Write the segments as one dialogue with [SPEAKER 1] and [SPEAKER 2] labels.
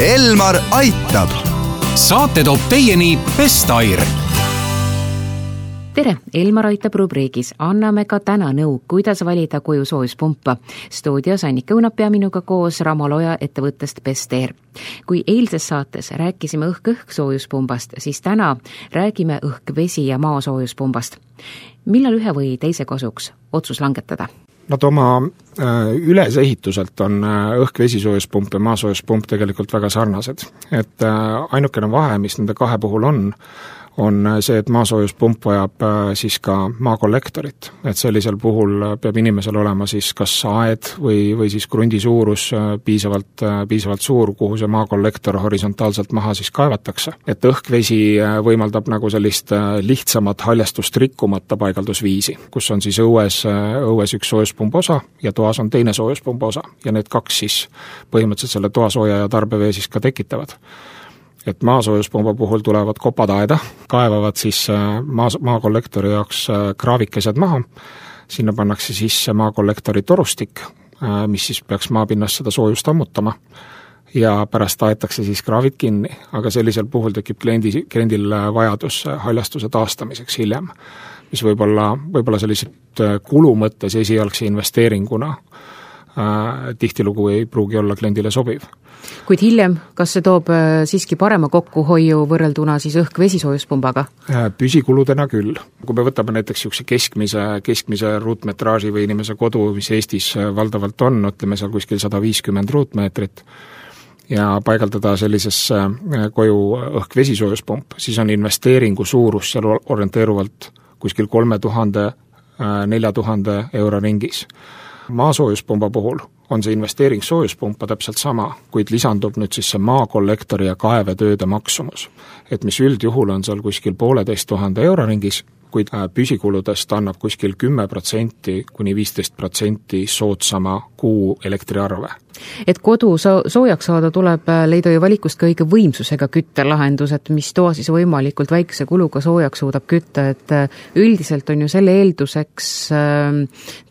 [SPEAKER 1] Elmar aitab.
[SPEAKER 2] saate toob teieni Bestair
[SPEAKER 3] tere, Elmar aitab rubriigis, anname ka täna nõu, kuidas valida koju soojuspumpa. stuudios Annika Õunap ja minuga koos Ramo Loja ettevõttest Best Air. kui eilses saates rääkisime õhk-õhk soojuspumbast, siis täna räägime õhk-vesi ja maasoojuspumbast. millal ühe või teise kasuks otsus langetada?
[SPEAKER 4] Nad oma äh, ülesehituselt on äh, õhk-vesisoojuspump ja maasoojuspump tegelikult väga sarnased. et äh, ainukene vahe, mis nende kahe puhul on, on see, et maasoojuspump vajab äh, siis ka maakollektorit. et sellisel puhul peab inimesel olema siis kas aed või, või siis krundi suurus äh, piisavalt, äh, piisavalt suur, kuhu see maakollektor horisontaalselt maha siis kaevatakse. et õhkvesi võimaldab nagu sellist lihtsamat haljastust rikkumata paigaldusviisi, kus on siis õues, õues üks soojuspumba osa ja toas on teine soojuspumba osa ja need kaks siis põhimõtteliselt selle toasooja ja tarbevee siis ka tekitavad et maasoojuspumba puhul tulevad kopad aeda, kaevavad siis äh, maa, maakollektori jaoks äh, kraavikesed maha, sinna pannakse sisse maakollektori torustik, äh, mis siis peaks maapinnast seda soojust ammutama. Ja pärast aetakse siis kraavid kinni, aga sellisel puhul tekib kliendi, kliendil vajadus haljastuse taastamiseks hiljem, mis võib-olla, võib-olla selliselt kulu mõttes esialgse investeeringuna äh, tihtilugu ei pruugi olla kliendile sobiv
[SPEAKER 3] kuid hiljem, kas see toob äh, siiski parema kokkuhoiu võrrelduna siis õhk-vesisoojuspumbaga?
[SPEAKER 4] Äh, püsikuludena küll. kui me võtame näiteks niisuguse keskmise, keskmise ruutmetraaži või inimese kodu, mis Eestis äh, valdavalt on, ütleme seal kuskil sada viiskümmend ruutmeetrit, ja paigaldada sellisesse koju õhk-vesisoojuspump, siis on investeeringu suurus seal orienteeruvalt kuskil kolme tuhande, nelja tuhande euro ringis. Maasoojuspumba puhul on see investeering soojuspumpa täpselt sama, kuid lisandub nüüd siis see maakollektori ja kaevetööde maksumus. et mis üldjuhul on seal kuskil pooleteist tuhande euro ringis, kuid püsikuludest annab kuskil kümme protsenti kuni viisteist protsenti soodsama kuu elektriarve
[SPEAKER 3] et kodu so-, soojaks saada, tuleb äh, leida ju valikust ka õige võimsusega küttelahendus, et mis toa siis võimalikult väikese kuluga soojaks suudab kütta, et äh, üldiselt on ju selle eelduseks ähm,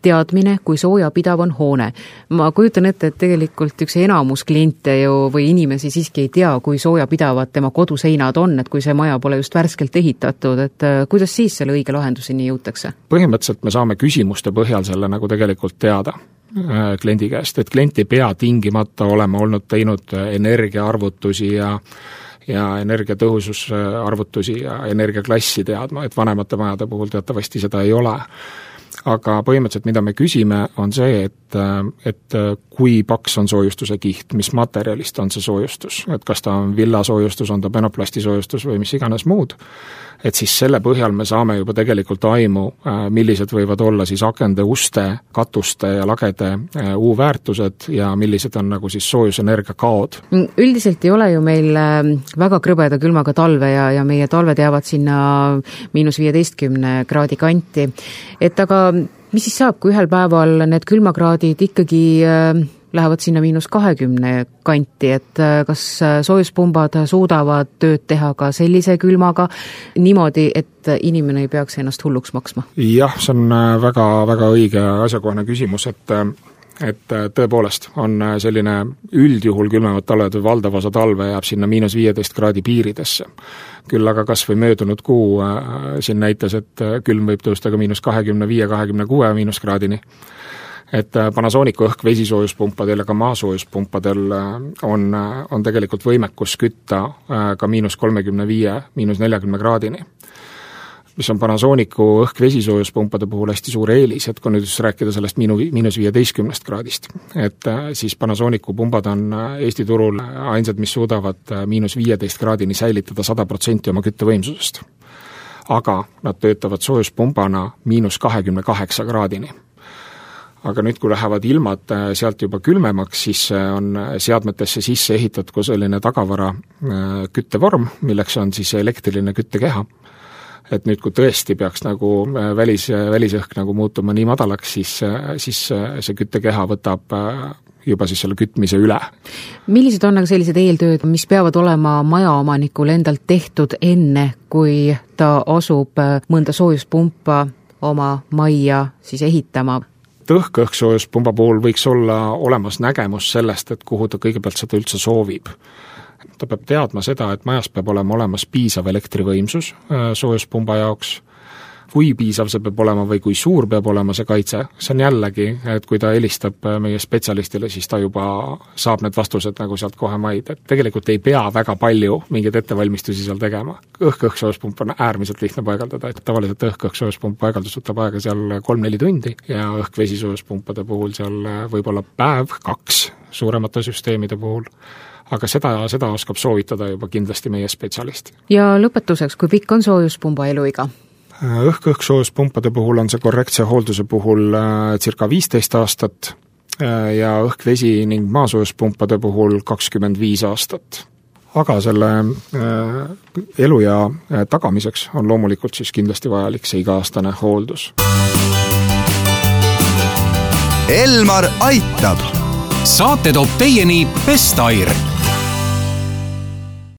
[SPEAKER 3] teadmine, kui soojapidav on hoone. ma kujutan ette, et tegelikult üks enamus kliente ju või inimesi siiski ei tea, kui soojapidavad tema koduseinad on, et kui see maja pole just värskelt ehitatud, et äh, kuidas siis selle õige lahenduseni jõutakse?
[SPEAKER 4] põhimõtteliselt me saame küsimuste põhjal selle nagu tegelikult teada Äh, kliendi käest, et klient ei pea tingimata olema olnud teinud äh, energiaarvutusi ja ja energiatõhususarvutusi ja energiaklassi teadma, et vanemate majade puhul teatavasti seda ei ole. Aga põhimõtteliselt, mida me küsime, on see, et, äh, et kui paks on soojustuse kiht, mis materjalist on see soojustus, et kas ta on villasoojustus, on ta penoplasti soojustus või mis iganes muud et siis selle põhjal me saame juba tegelikult aimu, äh, millised võivad olla siis akende, uste, katuste ja lagede äh, U-väärtused ja millised on nagu siis soojusenergia kaod.
[SPEAKER 3] Üldiselt ei ole ju meil väga krõbeda külmaga talve ja, ja meie talved jäävad sinna miinus viieteistkümne kraadi kanti. et aga mis siis saab, kui ühel päeval need külmakraadid ikkagi äh, lähevad sinna miinus kahekümne kanti, et äh, kas äh, soojuspumbad suudavad tööd teha ka sellise külmaga niimoodi, et inimene ei peaks ennast hulluks maksma?
[SPEAKER 4] jah, see on äh, väga, väga õige asjakohane küsimus, et et tõepoolest on selline üldjuhul külmemad talved või valdav osa talve jääb sinna miinus viieteist kraadi piiridesse. küll aga kas või möödunud kuu siin näitas, et külm võib tõusta ka miinus kahekümne viie, kahekümne kuue miinuskraadini et äh, Panasonicu õhk vesisoojuspumpadel ja ka maasoojuspumpadel äh, on, äh, on tegelikult võimekus kütta ka miinus kolmekümne viie, miinus neljakümne kraadini mis on Panasonicu õhk-vesisoojuspumpada puhul hästi suur eelis, et kui nüüd just rääkida sellest miinu, miinus viieteistkümnest kraadist, et siis Panasonicu pumbad on Eesti turul ainsad, mis suudavad miinus viieteist kraadini säilitada sada protsenti oma küttevõimsusest. aga nad töötavad soojuspumbana miinus kahekümne kaheksa kraadini aga nüüd, kui lähevad ilmad äh, sealt juba külmemaks, siis äh, on seadmetesse sisse ehitatud ka selline tagavara äh, küttevorm, milleks on siis elektriline küttekeha. Et nüüd, kui tõesti peaks nagu välis, välisõhk nagu muutuma nii madalaks, siis, siis see küttekeha võtab juba siis selle kütmise üle.
[SPEAKER 3] millised on aga sellised eeltööd, mis peavad olema majaomanikul endalt tehtud enne, kui ta asub mõnda soojuspumpa oma majja siis ehitama?
[SPEAKER 4] õhk-õhksoojuspumba puhul võiks olla olemas nägemus sellest, et kuhu ta kõigepealt seda üldse soovib. Ta peab teadma seda, et majas peab olema olemas piisav elektrivõimsus soojuspumba jaoks kui piisav see peab olema või kui suur peab olema see kaitse, see on jällegi, et kui ta helistab äh, meie spetsialistile, siis ta juba saab need vastused nagu sealt kohe maid, et tegelikult ei pea väga palju mingeid ettevalmistusi seal tegema. õhk-õhk-soojuspump on äärmiselt lihtne paigaldada, et tavaliselt õhk-õhk-soojuspump paigaldus võtab aega seal kolm-neli tundi ja õhk-vesi-soojuspumpade puhul seal äh, võib-olla päev, kaks suuremate süsteemide puhul aga seda, seda oskab soovitada juba kindlasti meie spetsialist.
[SPEAKER 3] ja lõpetuseks, kui pikk on soojuspumba eluiga?
[SPEAKER 4] Õhk-õhk-soojuspumpade puhul on see korrektse hoolduse puhul äh, circa viisteist aastat äh, ja õhk-vesi ning maasoojuspumpade puhul kakskümmend viis aastat. aga selle äh, eluea tagamiseks on loomulikult siis kindlasti vajalik see iga-aastane hooldus.
[SPEAKER 2] Elmar aitab. saate toob teieni Best Air